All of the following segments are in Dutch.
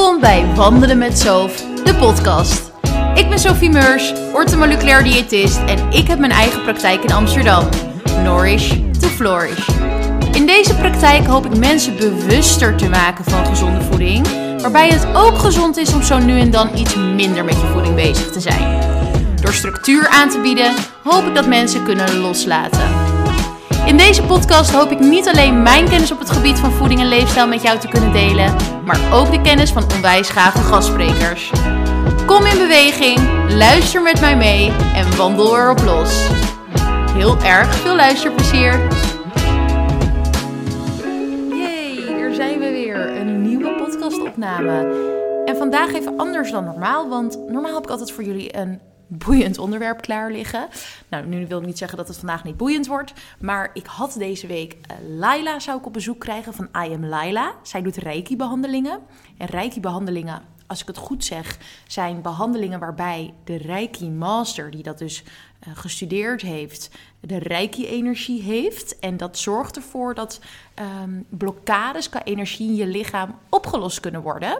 Welkom bij Wandelen met Sof, de podcast. Ik ben Sophie Meurs, orthomoleculair diëtist en ik heb mijn eigen praktijk in Amsterdam. Nourish to Flourish. In deze praktijk hoop ik mensen bewuster te maken van gezonde voeding, waarbij het ook gezond is om zo nu en dan iets minder met je voeding bezig te zijn. Door structuur aan te bieden, hoop ik dat mensen kunnen loslaten. In deze podcast hoop ik niet alleen mijn kennis op het gebied van voeding en leefstijl met jou te kunnen delen, maar ook de kennis van onwijs gave gastsprekers. Kom in beweging, luister met mij mee en wandel erop los. Heel erg veel luisterplezier. Yay, er zijn we weer. Een nieuwe podcastopname. En vandaag even anders dan normaal, want normaal heb ik altijd voor jullie een boeiend onderwerp klaar liggen. Nou, nu wil ik niet zeggen dat het vandaag niet boeiend wordt. Maar ik had deze week uh, Laila zou ik op bezoek krijgen van I Am Laila. Zij doet Reiki-behandelingen. En Reiki-behandelingen, als ik het goed zeg, zijn behandelingen waarbij de Reiki-master, die dat dus uh, gestudeerd heeft, de Reiki-energie heeft. En dat zorgt ervoor dat um, blokkades qua energie in je lichaam opgelost kunnen worden.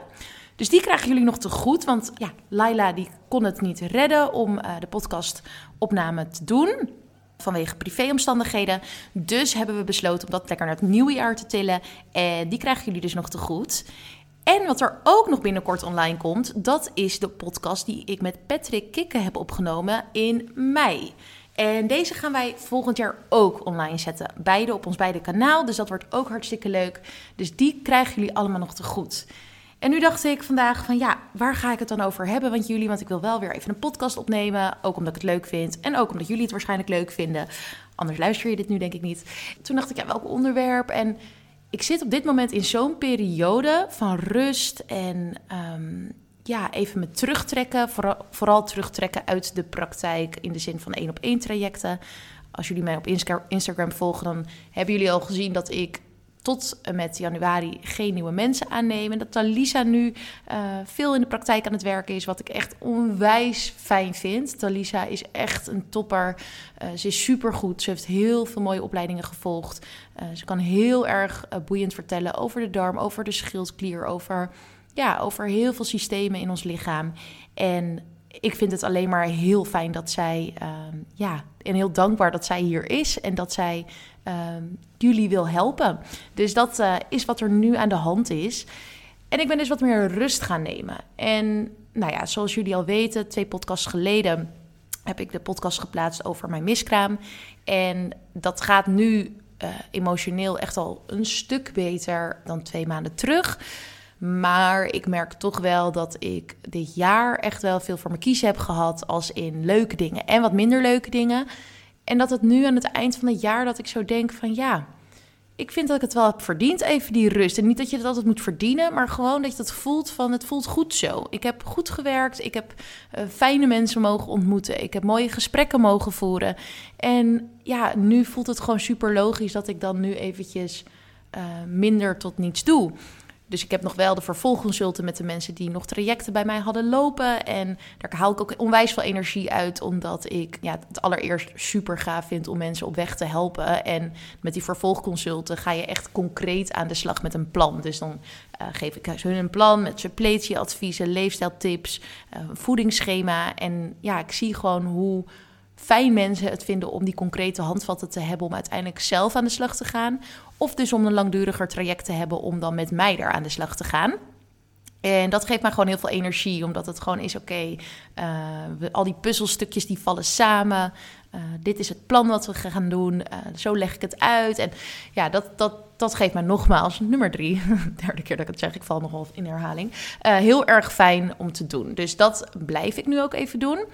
Dus die krijgen jullie nog te goed. Want ja, Laila die kon het niet redden om uh, de podcastopname te doen. Vanwege privéomstandigheden. Dus hebben we besloten om dat lekker naar het nieuwe jaar te tillen. En die krijgen jullie dus nog te goed. En wat er ook nog binnenkort online komt, dat is de podcast die ik met Patrick Kikke heb opgenomen in mei. En deze gaan wij volgend jaar ook online zetten. Beide op ons beide kanaal. Dus dat wordt ook hartstikke leuk. Dus die krijgen jullie allemaal nog te goed. En nu dacht ik vandaag van ja, waar ga ik het dan over hebben? Want jullie, want ik wil wel weer even een podcast opnemen. Ook omdat ik het leuk vind. En ook omdat jullie het waarschijnlijk leuk vinden. Anders luister je dit nu denk ik niet. Toen dacht ik, ja, welk onderwerp? En ik zit op dit moment in zo'n periode van rust en um, ja, even me terugtrekken. Vooral, vooral terugtrekken uit de praktijk in de zin van één op één trajecten. Als jullie mij op Instagram volgen, dan hebben jullie al gezien dat ik tot en met januari geen nieuwe mensen aannemen. Dat Talisa nu uh, veel in de praktijk aan het werken is, wat ik echt onwijs fijn vind. Talisa is echt een topper. Uh, ze is supergoed. Ze heeft heel veel mooie opleidingen gevolgd. Uh, ze kan heel erg boeiend vertellen over de darm, over de schildklier, over, ja, over heel veel systemen in ons lichaam. En ik vind het alleen maar heel fijn dat zij, uh, ja, en heel dankbaar dat zij hier is en dat zij uh, jullie wil helpen. Dus dat uh, is wat er nu aan de hand is. En ik ben dus wat meer rust gaan nemen. En nou ja, zoals jullie al weten, twee podcasts geleden heb ik de podcast geplaatst over mijn miskraam. En dat gaat nu uh, emotioneel echt al een stuk beter dan twee maanden terug. Maar ik merk toch wel dat ik dit jaar echt wel veel voor mijn kiezen heb gehad. Als in leuke dingen en wat minder leuke dingen. En dat het nu aan het eind van het jaar dat ik zo denk van ja, ik vind dat ik het wel heb verdiend, even die rust. En niet dat je het altijd moet verdienen, maar gewoon dat je het voelt van het voelt goed zo. Ik heb goed gewerkt, ik heb uh, fijne mensen mogen ontmoeten, ik heb mooie gesprekken mogen voeren. En ja, nu voelt het gewoon super logisch dat ik dan nu eventjes uh, minder tot niets doe. Dus ik heb nog wel de vervolgconsulten met de mensen die nog trajecten bij mij hadden lopen. En daar haal ik ook onwijs veel energie uit, omdat ik ja, het allereerst super gaaf vind om mensen op weg te helpen. En met die vervolgconsulten ga je echt concreet aan de slag met een plan. Dus dan uh, geef ik hun een plan met suppletieadviezen, leefstijltips, uh, voedingsschema. En ja, ik zie gewoon hoe fijn mensen het vinden om die concrete handvatten te hebben om uiteindelijk zelf aan de slag te gaan. Of dus om een langduriger traject te hebben om dan met mij daar aan de slag te gaan. En dat geeft mij gewoon heel veel energie, omdat het gewoon is: oké, okay, uh, al die puzzelstukjes die vallen samen. Uh, dit is het plan wat we gaan doen. Uh, zo leg ik het uit. En ja, dat, dat, dat geeft mij nogmaals, nummer drie, derde keer dat ik het zeg, ik val nogal in herhaling. heel erg fijn om te doen. Dus dat blijf ik nu ook even doen.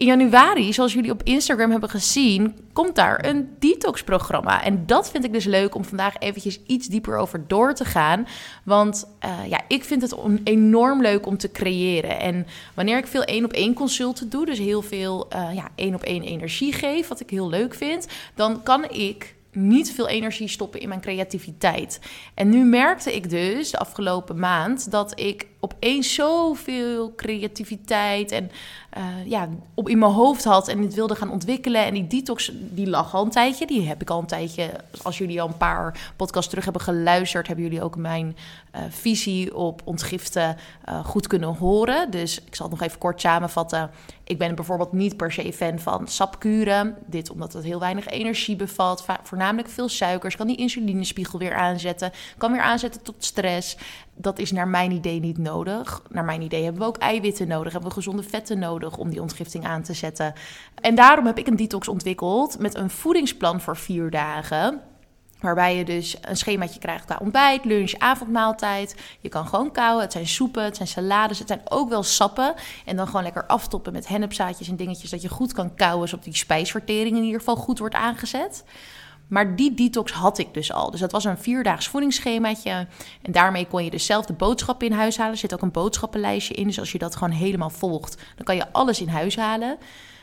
In januari, zoals jullie op Instagram hebben gezien, komt daar een detox-programma. En dat vind ik dus leuk om vandaag eventjes iets dieper over door te gaan. Want uh, ja, ik vind het enorm leuk om te creëren. En wanneer ik veel één op één consulten doe, dus heel veel uh, ja, één op één energie geef, wat ik heel leuk vind, dan kan ik niet veel energie stoppen in mijn creativiteit. En nu merkte ik dus de afgelopen maand dat ik opeens zoveel creativiteit en uh, ja, op in mijn hoofd had en het wilde gaan ontwikkelen. En die detox, die lag al een tijdje. Die heb ik al een tijdje. Als jullie al een paar podcasts terug hebben geluisterd, hebben jullie ook mijn uh, visie op ontgiften uh, goed kunnen horen. Dus ik zal het nog even kort samenvatten. Ik ben bijvoorbeeld niet per se fan van sapkuren. Dit omdat het heel weinig energie bevat, voornamelijk veel suikers. Kan die insulinespiegel weer aanzetten, kan weer aanzetten tot stress. Dat is naar mijn idee niet nodig. Naar mijn idee hebben we ook eiwitten nodig, hebben we gezonde vetten nodig om die ontgifting aan te zetten. En daarom heb ik een detox ontwikkeld met een voedingsplan voor vier dagen. Waarbij je dus een schemaatje krijgt qua ontbijt, lunch, avondmaaltijd. Je kan gewoon kauwen. Het zijn soepen, het zijn salades, het zijn ook wel sappen. En dan gewoon lekker aftoppen met hennepzaadjes en dingetjes. Dat je goed kan kauwen, zodat die spijsvertering in ieder geval goed wordt aangezet. Maar die detox had ik dus al. Dus dat was een vierdaags voedingsschemaatje. En daarmee kon je dus zelf de boodschappen in huis halen. Er zit ook een boodschappenlijstje in. Dus als je dat gewoon helemaal volgt, dan kan je alles in huis halen.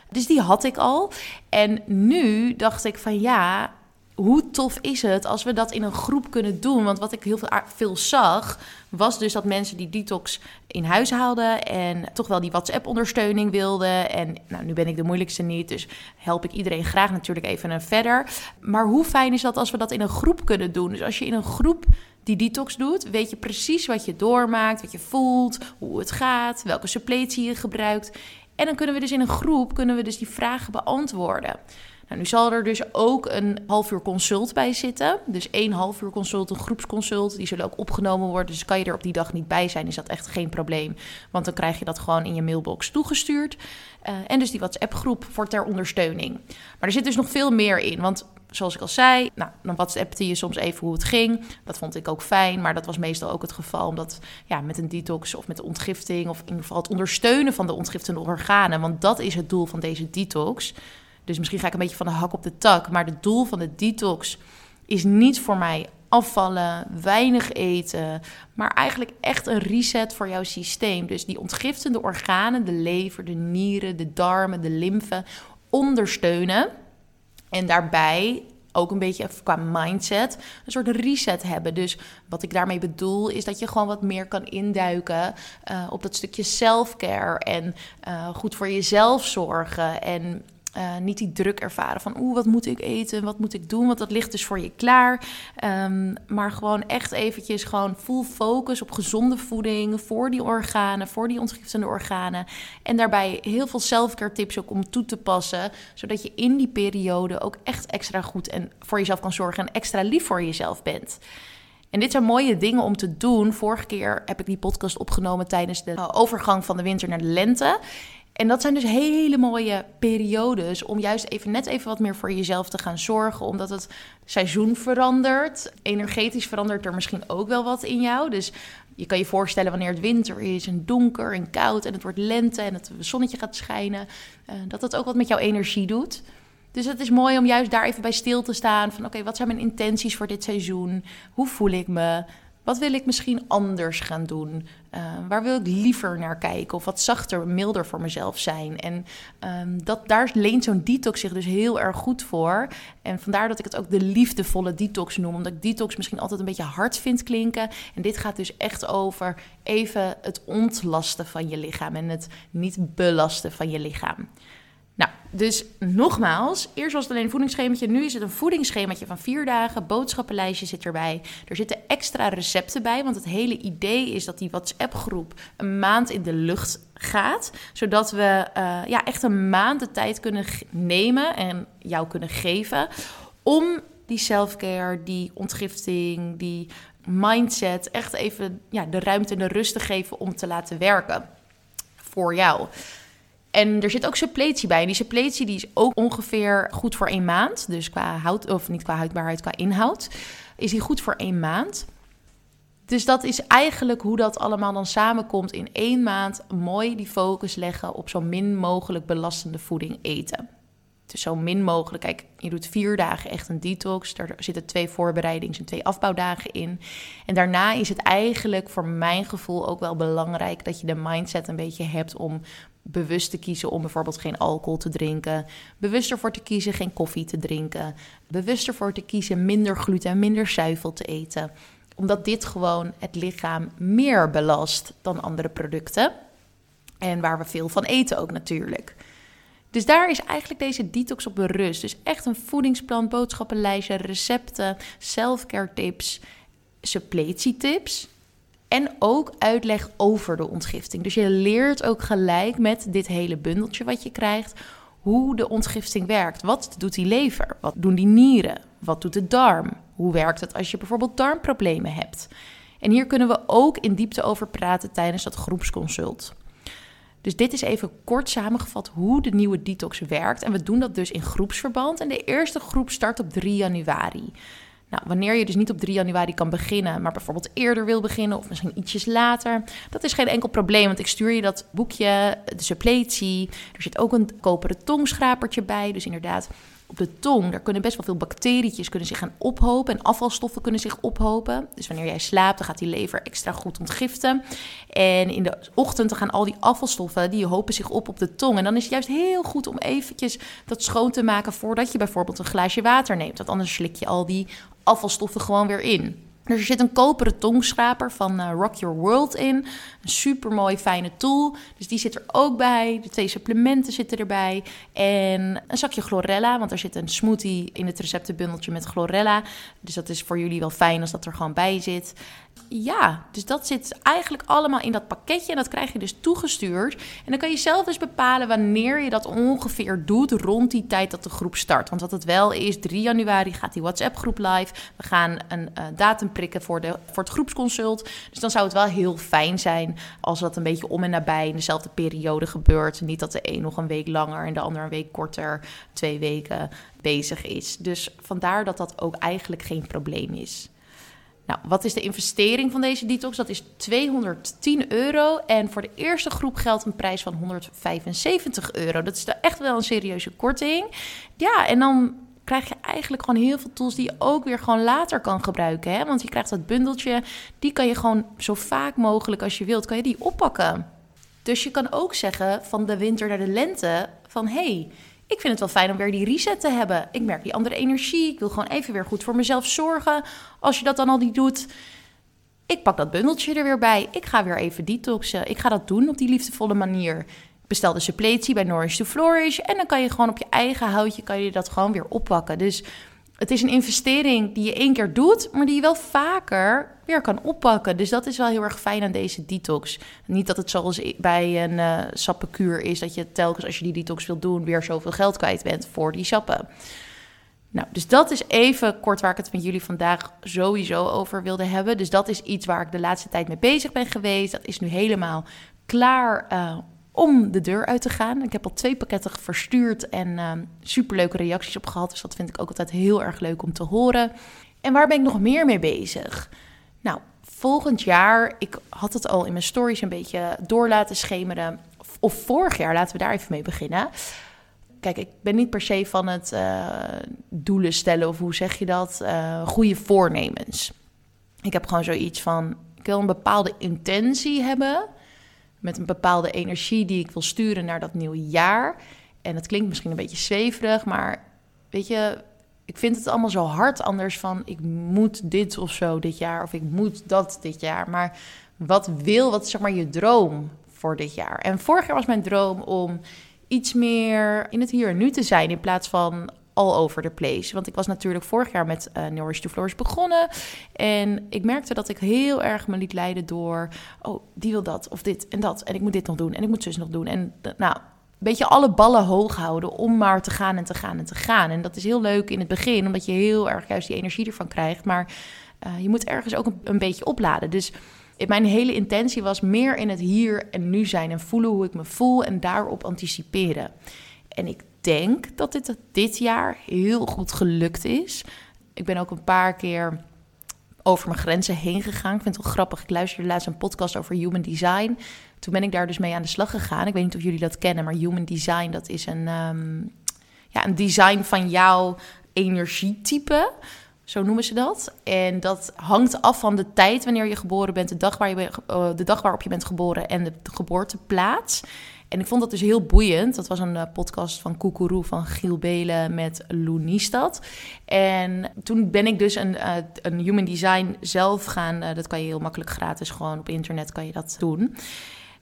Dus die had ik al. En nu dacht ik van ja, hoe tof is het als we dat in een groep kunnen doen? Want wat ik heel veel, veel zag, was dus dat mensen die detox in huis haalden en toch wel die WhatsApp-ondersteuning wilden. En nou, nu ben ik de moeilijkste niet, dus help ik iedereen graag natuurlijk even een verder. Maar hoe fijn is dat als we dat in een groep kunnen doen? Dus als je in een groep die detox doet, weet je precies wat je doormaakt, wat je voelt, hoe het gaat, welke suppletie je gebruikt. En dan kunnen we dus in een groep kunnen we dus die vragen beantwoorden. Nou, nu zal er dus ook een half uur consult bij zitten. Dus één half uur consult, een groepsconsult. Die zullen ook opgenomen worden. Dus kan je er op die dag niet bij zijn, is dat echt geen probleem. Want dan krijg je dat gewoon in je mailbox toegestuurd. Uh, en dus die WhatsApp-groep voor ter ondersteuning. Maar er zit dus nog veel meer in. Want zoals ik al zei, nou, dan WhatsAppte je soms even hoe het ging. Dat vond ik ook fijn, maar dat was meestal ook het geval. Omdat ja, met een detox of met de ontgifting... of in ieder geval het ondersteunen van de ontgiftende organen... want dat is het doel van deze detox dus misschien ga ik een beetje van de hak op de tak. Maar het doel van de detox is niet voor mij afvallen, weinig eten, maar eigenlijk echt een reset voor jouw systeem. Dus die ontgiftende organen, de lever, de nieren, de darmen, de lymfe, ondersteunen. En daarbij ook een beetje qua mindset een soort reset hebben. Dus wat ik daarmee bedoel is dat je gewoon wat meer kan induiken uh, op dat stukje self-care en uh, goed voor jezelf zorgen en uh, niet die druk ervaren van oeh, wat moet ik eten, wat moet ik doen, want dat ligt dus voor je klaar. Um, maar gewoon echt eventjes gewoon full focus op gezonde voeding voor die organen, voor die ontgiftende organen. En daarbij heel veel selfcare tips ook om toe te passen, zodat je in die periode ook echt extra goed en voor jezelf kan zorgen en extra lief voor jezelf bent. En dit zijn mooie dingen om te doen. Vorige keer heb ik die podcast opgenomen tijdens de overgang van de winter naar de lente. En dat zijn dus hele mooie periodes om juist even net even wat meer voor jezelf te gaan zorgen. Omdat het seizoen verandert. Energetisch verandert er misschien ook wel wat in jou. Dus je kan je voorstellen wanneer het winter is en donker en koud en het wordt lente en het zonnetje gaat schijnen. Uh, dat dat ook wat met jouw energie doet. Dus het is mooi om juist daar even bij stil te staan. Van oké, wat zijn mijn intenties voor dit seizoen? Hoe voel ik me? Wat wil ik misschien anders gaan doen? Uh, waar wil ik liever naar kijken? Of wat zachter, milder voor mezelf zijn? En um, dat, daar leent zo'n detox zich dus heel erg goed voor. En vandaar dat ik het ook de liefdevolle detox noem. Omdat ik detox misschien altijd een beetje hard vind klinken. En dit gaat dus echt over even het ontlasten van je lichaam. En het niet belasten van je lichaam. Nou, dus nogmaals, eerst was het alleen een voedingsschemaatje, nu is het een voedingsschemaatje van vier dagen, boodschappenlijstje zit erbij. Er zitten extra recepten bij, want het hele idee is dat die WhatsApp-groep een maand in de lucht gaat, zodat we uh, ja, echt een maand de tijd kunnen nemen en jou kunnen geven om die self-care, die ontgifting, die mindset echt even ja, de ruimte en de rust te geven om te laten werken voor jou. En er zit ook suppletie bij. En die suppletie die is ook ongeveer goed voor één maand. Dus qua hout, of niet qua houdbaarheid, qua inhoud, is die goed voor één maand. Dus dat is eigenlijk hoe dat allemaal dan samenkomt in één maand. Mooi die focus leggen op zo min mogelijk belastende voeding eten. Dus zo min mogelijk. Kijk, je doet vier dagen echt een detox. Daar zitten twee voorbereidings- en twee afbouwdagen in. En daarna is het eigenlijk voor mijn gevoel ook wel belangrijk dat je de mindset een beetje hebt om bewust te kiezen om bijvoorbeeld geen alcohol te drinken. Bewust ervoor te kiezen geen koffie te drinken. Bewust ervoor te kiezen minder gluten en minder zuivel te eten. Omdat dit gewoon het lichaam meer belast dan andere producten. En waar we veel van eten ook natuurlijk. Dus daar is eigenlijk deze detox op berust. Dus echt een voedingsplan, boodschappenlijstje, recepten, selfcare tips, suppletietips. En ook uitleg over de ontgifting. Dus je leert ook gelijk met dit hele bundeltje wat je krijgt hoe de ontgifting werkt. Wat doet die lever? Wat doen die nieren? Wat doet de darm? Hoe werkt het als je bijvoorbeeld darmproblemen hebt? En hier kunnen we ook in diepte over praten tijdens dat groepsconsult. Dus dit is even kort samengevat hoe de nieuwe detox werkt. En we doen dat dus in groepsverband. En de eerste groep start op 3 januari. Nou, wanneer je dus niet op 3 januari kan beginnen, maar bijvoorbeeld eerder wil beginnen of misschien ietsjes later, dat is geen enkel probleem, want ik stuur je dat boekje, de suppletie. Er zit ook een koperen tongschrapertje bij, dus inderdaad op de tong, daar kunnen best wel veel bacterietjes kunnen zich gaan ophopen en afvalstoffen kunnen zich ophopen. Dus wanneer jij slaapt, dan gaat die lever extra goed ontgiften. En in de ochtend dan gaan al die afvalstoffen, die hopen zich op op de tong. En dan is het juist heel goed om eventjes dat schoon te maken voordat je bijvoorbeeld een glaasje water neemt. Want anders slik je al die afvalstoffen gewoon weer in. Er zit een koperen tongschraper van uh, Rock Your World in. Een super mooi fijne tool. Dus die zit er ook bij. De twee supplementen zitten erbij. En een zakje chlorella. Want er zit een smoothie in het receptenbundeltje met chlorella. Dus dat is voor jullie wel fijn als dat er gewoon bij zit ja, dus dat zit eigenlijk allemaal in dat pakketje. En dat krijg je dus toegestuurd. En dan kan je zelf dus bepalen wanneer je dat ongeveer doet rond die tijd dat de groep start. Want wat het wel is, 3 januari gaat die WhatsApp-groep live. We gaan een uh, datum prikken voor, de, voor het groepsconsult. Dus dan zou het wel heel fijn zijn als dat een beetje om en nabij in dezelfde periode gebeurt. Niet dat de een nog een week langer en de ander een week korter, twee weken bezig is. Dus vandaar dat dat ook eigenlijk geen probleem is. Nou, wat is de investering van deze detox? Dat is 210 euro. En voor de eerste groep geldt een prijs van 175 euro. Dat is echt wel een serieuze korting. Ja, en dan krijg je eigenlijk gewoon heel veel tools die je ook weer gewoon later kan gebruiken. Hè? Want je krijgt dat bundeltje, die kan je gewoon zo vaak mogelijk als je wilt, kan je die oppakken. Dus je kan ook zeggen van de winter naar de lente van hey, ik vind het wel fijn om weer die reset te hebben. Ik merk die andere energie. Ik wil gewoon even weer goed voor mezelf zorgen. Als je dat dan al niet doet, ik pak dat bundeltje er weer bij. Ik ga weer even detoxen. Ik ga dat doen op die liefdevolle manier. Ik bestel de suppletie bij Nourish to Flourish. En dan kan je gewoon op je eigen houtje kan je dat gewoon weer oppakken. Dus het is een investering die je één keer doet, maar die je wel vaker weer kan oppakken. Dus dat is wel heel erg fijn aan deze detox. Niet dat het zoals bij een uh, sappenkuur is, dat je telkens als je die detox wilt doen, weer zoveel geld kwijt bent voor die sappen. Nou, dus dat is even kort waar ik het met jullie vandaag sowieso over wilde hebben. Dus dat is iets waar ik de laatste tijd mee bezig ben geweest. Dat is nu helemaal klaar uh, om de deur uit te gaan. Ik heb al twee pakketten verstuurd en uh, superleuke reacties op gehad. Dus dat vind ik ook altijd heel erg leuk om te horen. En waar ben ik nog meer mee bezig? Nou, volgend jaar, ik had het al in mijn stories een beetje door laten schemeren. Of vorig jaar, laten we daar even mee beginnen. Kijk, ik ben niet per se van het uh, doelen stellen of hoe zeg je dat? Uh, goede voornemens. Ik heb gewoon zoiets van, ik wil een bepaalde intentie hebben met een bepaalde energie die ik wil sturen naar dat nieuwe jaar. En het klinkt misschien een beetje zweverig, maar weet je, ik vind het allemaal zo hard anders van ik moet dit of zo dit jaar of ik moet dat dit jaar. Maar wat wil, wat is zeg maar je droom voor dit jaar? En vorig jaar was mijn droom om iets meer in het hier en nu te zijn in plaats van all over the place. Want ik was natuurlijk vorig jaar met uh, Nourish to Flourish begonnen. En ik merkte dat ik heel erg me liet leiden door... oh, die wil dat of dit en dat. En ik moet dit nog doen en ik moet zus nog doen. En nou, een beetje alle ballen hoog houden om maar te gaan en te gaan en te gaan. En dat is heel leuk in het begin, omdat je heel erg juist die energie ervan krijgt. Maar uh, je moet ergens ook een, een beetje opladen. Dus mijn hele intentie was meer in het hier en nu zijn en voelen hoe ik me voel en daarop anticiperen. En ik denk dat dit dit jaar heel goed gelukt is. Ik ben ook een paar keer over mijn grenzen heen gegaan. Ik vind het wel grappig. Ik luisterde laatst een podcast over human design. Toen ben ik daar dus mee aan de slag gegaan. Ik weet niet of jullie dat kennen, maar human design, dat is een, um, ja, een design van jouw energietype. Zo noemen ze dat. En dat hangt af van de tijd wanneer je geboren bent, de dag, waar je, uh, de dag waarop je bent geboren en de geboorteplaats. En ik vond dat dus heel boeiend. Dat was een uh, podcast van Koekeroe van Giel Belen met Lou Niestad. En toen ben ik dus een, uh, een human design zelf gaan... Uh, dat kan je heel makkelijk gratis gewoon op internet kan je dat doen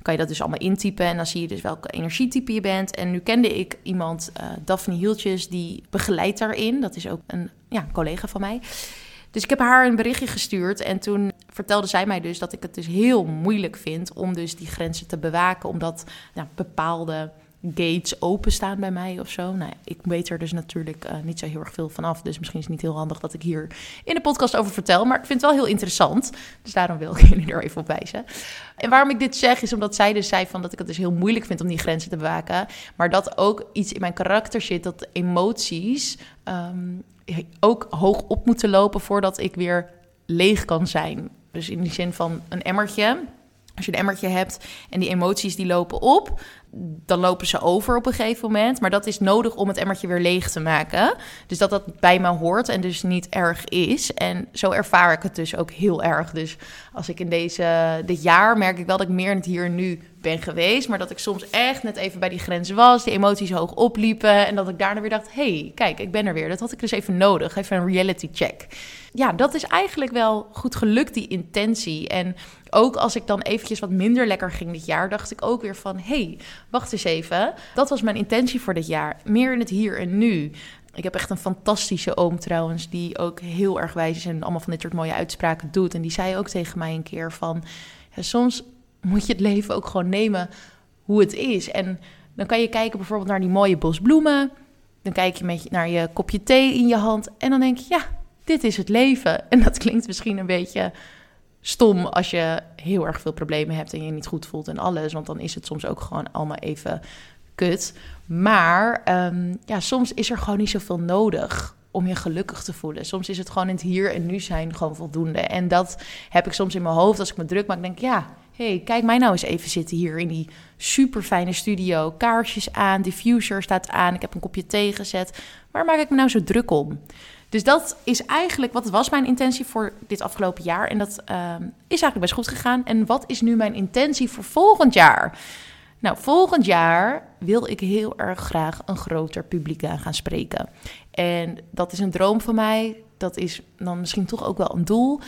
kan je dat dus allemaal intypen en dan zie je dus welke energietype je bent. En nu kende ik iemand, Daphne Hieltjes, die begeleidt daarin. Dat is ook een ja, collega van mij. Dus ik heb haar een berichtje gestuurd en toen vertelde zij mij dus dat ik het dus heel moeilijk vind om dus die grenzen te bewaken, omdat nou, bepaalde gates openstaan bij mij of zo. Nou, ik weet er dus natuurlijk uh, niet zo heel erg veel van af. Dus misschien is het niet heel handig dat ik hier in de podcast over vertel. Maar ik vind het wel heel interessant. Dus daarom wil ik jullie er even op wijzen. En waarom ik dit zeg, is omdat zij dus zei van dat ik het dus heel moeilijk vind om die grenzen te bewaken. Maar dat ook iets in mijn karakter zit, dat emoties um, ook hoog op moeten lopen voordat ik weer leeg kan zijn. Dus in die zin van een emmertje. Als je een emmertje hebt en die emoties die lopen op, dan lopen ze over op een gegeven moment. Maar dat is nodig om het emmertje weer leeg te maken. Dus dat dat bij me hoort en dus niet erg is. En zo ervaar ik het dus ook heel erg. Dus als ik in deze, dit jaar merk ik wel dat ik meer in het hier nu ben geweest. Maar dat ik soms echt net even bij die grens was. Die emoties hoog opliepen. En dat ik daarna weer dacht: hey, kijk, ik ben er weer. Dat had ik dus even nodig. Even een reality check. Ja, dat is eigenlijk wel goed gelukt, die intentie. En ook als ik dan eventjes wat minder lekker ging dit jaar, dacht ik ook weer van: hey, wacht eens even. Dat was mijn intentie voor dit jaar. Meer in het hier en nu. Ik heb echt een fantastische oom trouwens, die ook heel erg wijs is en allemaal van dit soort mooie uitspraken doet. En die zei ook tegen mij een keer van, soms moet je het leven ook gewoon nemen hoe het is. En dan kan je kijken bijvoorbeeld naar die mooie bos bloemen. Dan kijk je met naar je kopje thee in je hand en dan denk je, ja, dit is het leven. En dat klinkt misschien een beetje stom als je heel erg veel problemen hebt en je niet goed voelt en alles. Want dan is het soms ook gewoon allemaal even kut. Maar um, ja, soms is er gewoon niet zoveel nodig om je gelukkig te voelen. Soms is het gewoon in het hier en nu zijn gewoon voldoende. En dat heb ik soms in mijn hoofd als ik me druk maak. Denk ja, hey, kijk mij nou eens even zitten hier in die super fijne studio. Kaarsjes aan, diffuser staat aan. Ik heb een kopje thee gezet. Waar maak ik me nou zo druk om? Dus dat is eigenlijk wat was mijn intentie voor dit afgelopen jaar. En dat uh, is eigenlijk best goed gegaan. En wat is nu mijn intentie voor volgend jaar? Nou, volgend jaar wil ik heel erg graag een groter publiek aan gaan spreken. En dat is een droom van mij. Dat is dan misschien toch ook wel een doel.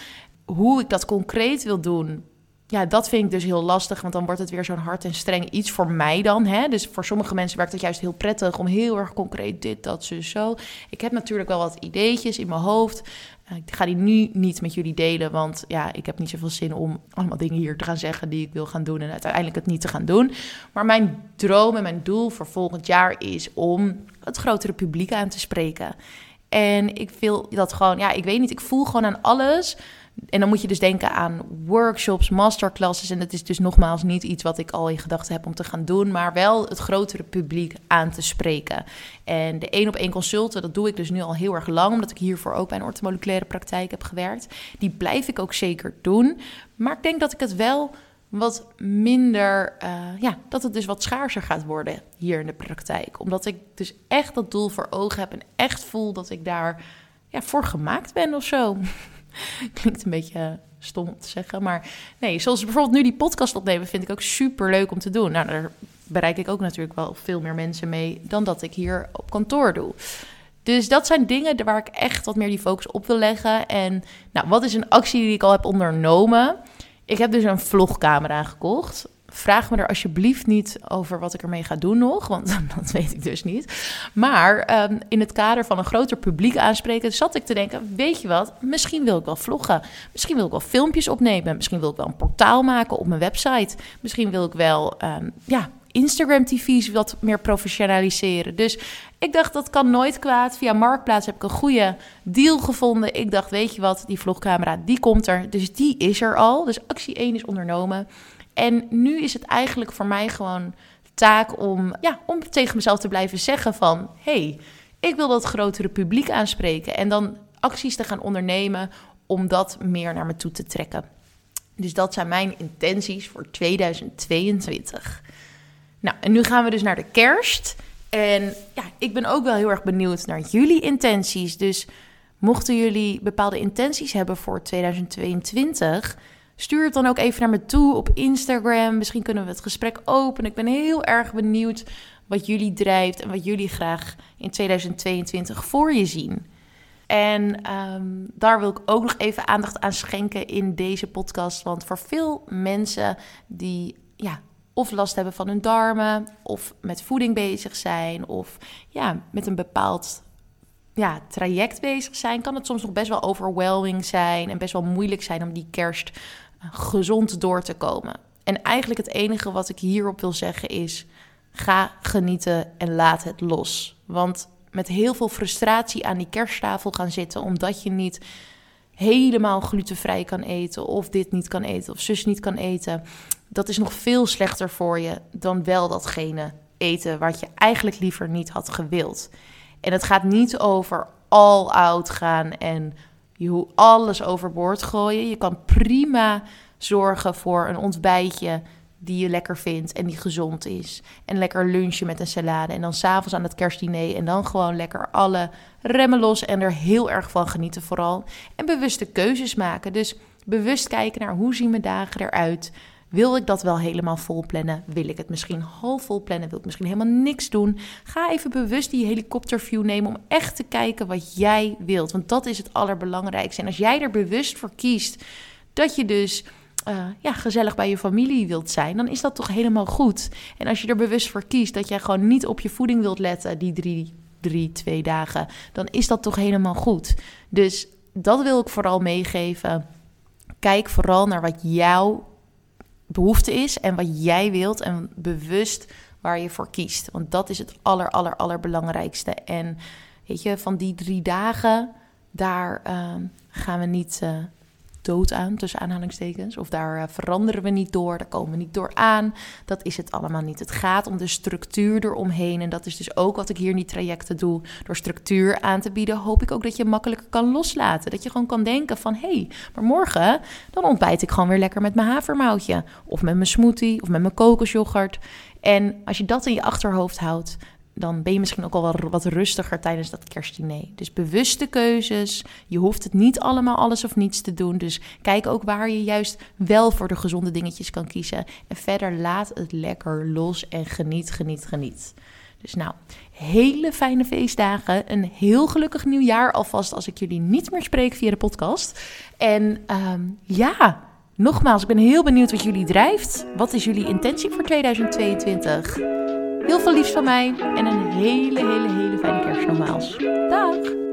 Hoe ik dat concreet wil doen, ja, dat vind ik dus heel lastig, want dan wordt het weer zo'n hard en streng iets voor mij dan. Hè? Dus voor sommige mensen werkt het juist heel prettig om heel erg concreet dit, dat, zo, zo. Ik heb natuurlijk wel wat ideetjes in mijn hoofd. Eh, ik ga die nu niet met jullie delen, want ja, ik heb niet zoveel zin om allemaal dingen hier te gaan zeggen die ik wil gaan doen en uiteindelijk het niet te gaan doen. Maar mijn droom en mijn doel voor volgend jaar is om het grotere publiek aan te spreken. En ik wil dat gewoon, ja, ik weet niet, ik voel gewoon aan alles en dan moet je dus denken aan workshops, masterclasses. En dat is dus nogmaals niet iets wat ik al in gedachten heb om te gaan doen, maar wel het grotere publiek aan te spreken. En de één op één consulten, dat doe ik dus nu al heel erg lang, omdat ik hiervoor ook bij een orthomoleculaire praktijk heb gewerkt. Die blijf ik ook zeker doen. Maar ik denk dat ik het wel wat minder, uh, ja, dat het dus wat schaarser gaat worden hier in de praktijk. Omdat ik dus echt dat doel voor ogen heb en echt voel dat ik daar ja, voor gemaakt ben of zo. Klinkt een beetje stom om te zeggen. Maar nee, zoals bijvoorbeeld nu die podcast opnemen, vind ik ook super leuk om te doen. Nou, daar bereik ik ook natuurlijk wel veel meer mensen mee dan dat ik hier op kantoor doe. Dus dat zijn dingen waar ik echt wat meer die focus op wil leggen. En nou, wat is een actie die ik al heb ondernomen? Ik heb dus een vlogcamera gekocht vraag me er alsjeblieft niet over wat ik ermee ga doen nog, want dat weet ik dus niet. Maar ehm, in het kader van een groter publiek aanspreken, zat ik te denken: weet je wat, misschien wil ik wel vloggen. Misschien wil ik wel filmpjes opnemen. Misschien wil ik wel een portaal maken op mijn website. Misschien wil ik wel um, ja, Instagram TV's wat meer professionaliseren. Dus ik dacht, dat kan nooit kwaad. Via Marktplaats heb ik een goede deal gevonden. Ik dacht, weet je wat, die vlogcamera, die komt er. Dus die is er al. Dus actie 1 is ondernomen. En nu is het eigenlijk voor mij gewoon taak om, ja, om tegen mezelf te blijven zeggen van... hey, ik wil dat grotere publiek aanspreken. En dan acties te gaan ondernemen om dat meer naar me toe te trekken. Dus dat zijn mijn intenties voor 2022. Nou, en nu gaan we dus naar de kerst. En ja, ik ben ook wel heel erg benieuwd naar jullie intenties. Dus mochten jullie bepaalde intenties hebben voor 2022 Stuur het dan ook even naar me toe op Instagram. Misschien kunnen we het gesprek openen. Ik ben heel erg benieuwd wat jullie drijft en wat jullie graag in 2022 voor je zien. En ehm, daar wil ik ook nog even aandacht aan schenken in deze podcast. Want voor veel mensen die ja, of last hebben van hun darmen, of met voeding bezig zijn, of ja, met een bepaald ja, traject bezig zijn, kan het soms nog best wel overwhelming zijn en best wel moeilijk zijn om die kerst gezond door te komen. En eigenlijk het enige wat ik hierop wil zeggen is: ga genieten en laat het los. Want met heel veel frustratie aan die kersttafel gaan zitten omdat je niet helemaal glutenvrij kan eten of dit niet kan eten of zus niet kan eten, dat is nog veel slechter voor je dan wel datgene eten wat je eigenlijk liever niet had gewild. En het gaat niet over all out gaan en je alles overboord gooien. Je kan prima zorgen voor een ontbijtje die je lekker vindt en die gezond is. En lekker lunchen met een salade. En dan s'avonds aan het kerstdiner. En dan gewoon lekker alle remmen los en er heel erg van genieten vooral. En bewuste keuzes maken. Dus bewust kijken naar hoe zien mijn dagen eruit. Wil ik dat wel helemaal vol plannen? Wil ik het misschien half vol plannen? Wil ik misschien helemaal niks doen? Ga even bewust die helikopterview nemen om echt te kijken wat jij wilt. Want dat is het allerbelangrijkste. En als jij er bewust voor kiest dat je dus uh, ja, gezellig bij je familie wilt zijn, dan is dat toch helemaal goed. En als je er bewust voor kiest dat jij gewoon niet op je voeding wilt letten die drie, drie twee dagen, dan is dat toch helemaal goed. Dus dat wil ik vooral meegeven. Kijk vooral naar wat jouw behoefte is en wat jij wilt en bewust waar je voor kiest. Want dat is het aller, aller, allerbelangrijkste. En weet je, van die drie dagen, daar uh, gaan we niet... Uh, dood aan, tussen aanhalingstekens. Of daar eh, veranderen we niet door, daar komen we niet door aan. Dat is het allemaal niet. Het gaat om de structuur eromheen. En dat is dus ook wat ik hier in die trajecten doe. Door structuur aan te bieden, hoop ik ook dat je makkelijker kan loslaten. Dat je gewoon kan denken van, hé, hey, maar morgen dan ontbijt ik gewoon weer lekker met mijn havermoutje. Of met mijn smoothie, of met mijn kokosjoghurt. En als je dat in je achterhoofd houdt, dan ben je misschien ook al wel wat rustiger tijdens dat kerstdiner. Dus bewuste keuzes. Je hoeft het niet allemaal alles of niets te doen. Dus kijk ook waar je juist wel voor de gezonde dingetjes kan kiezen. En verder laat het lekker los en geniet, geniet, geniet. Dus nou, hele fijne feestdagen. Een heel gelukkig nieuwjaar alvast als ik jullie niet meer spreek via de podcast. En ehm, ja, nogmaals, ik ben heel benieuwd wat jullie drijft. Wat is jullie intentie voor 2022? Heel veel liefs van mij en een hele, hele, hele fijne kerst nogmaals. Dag!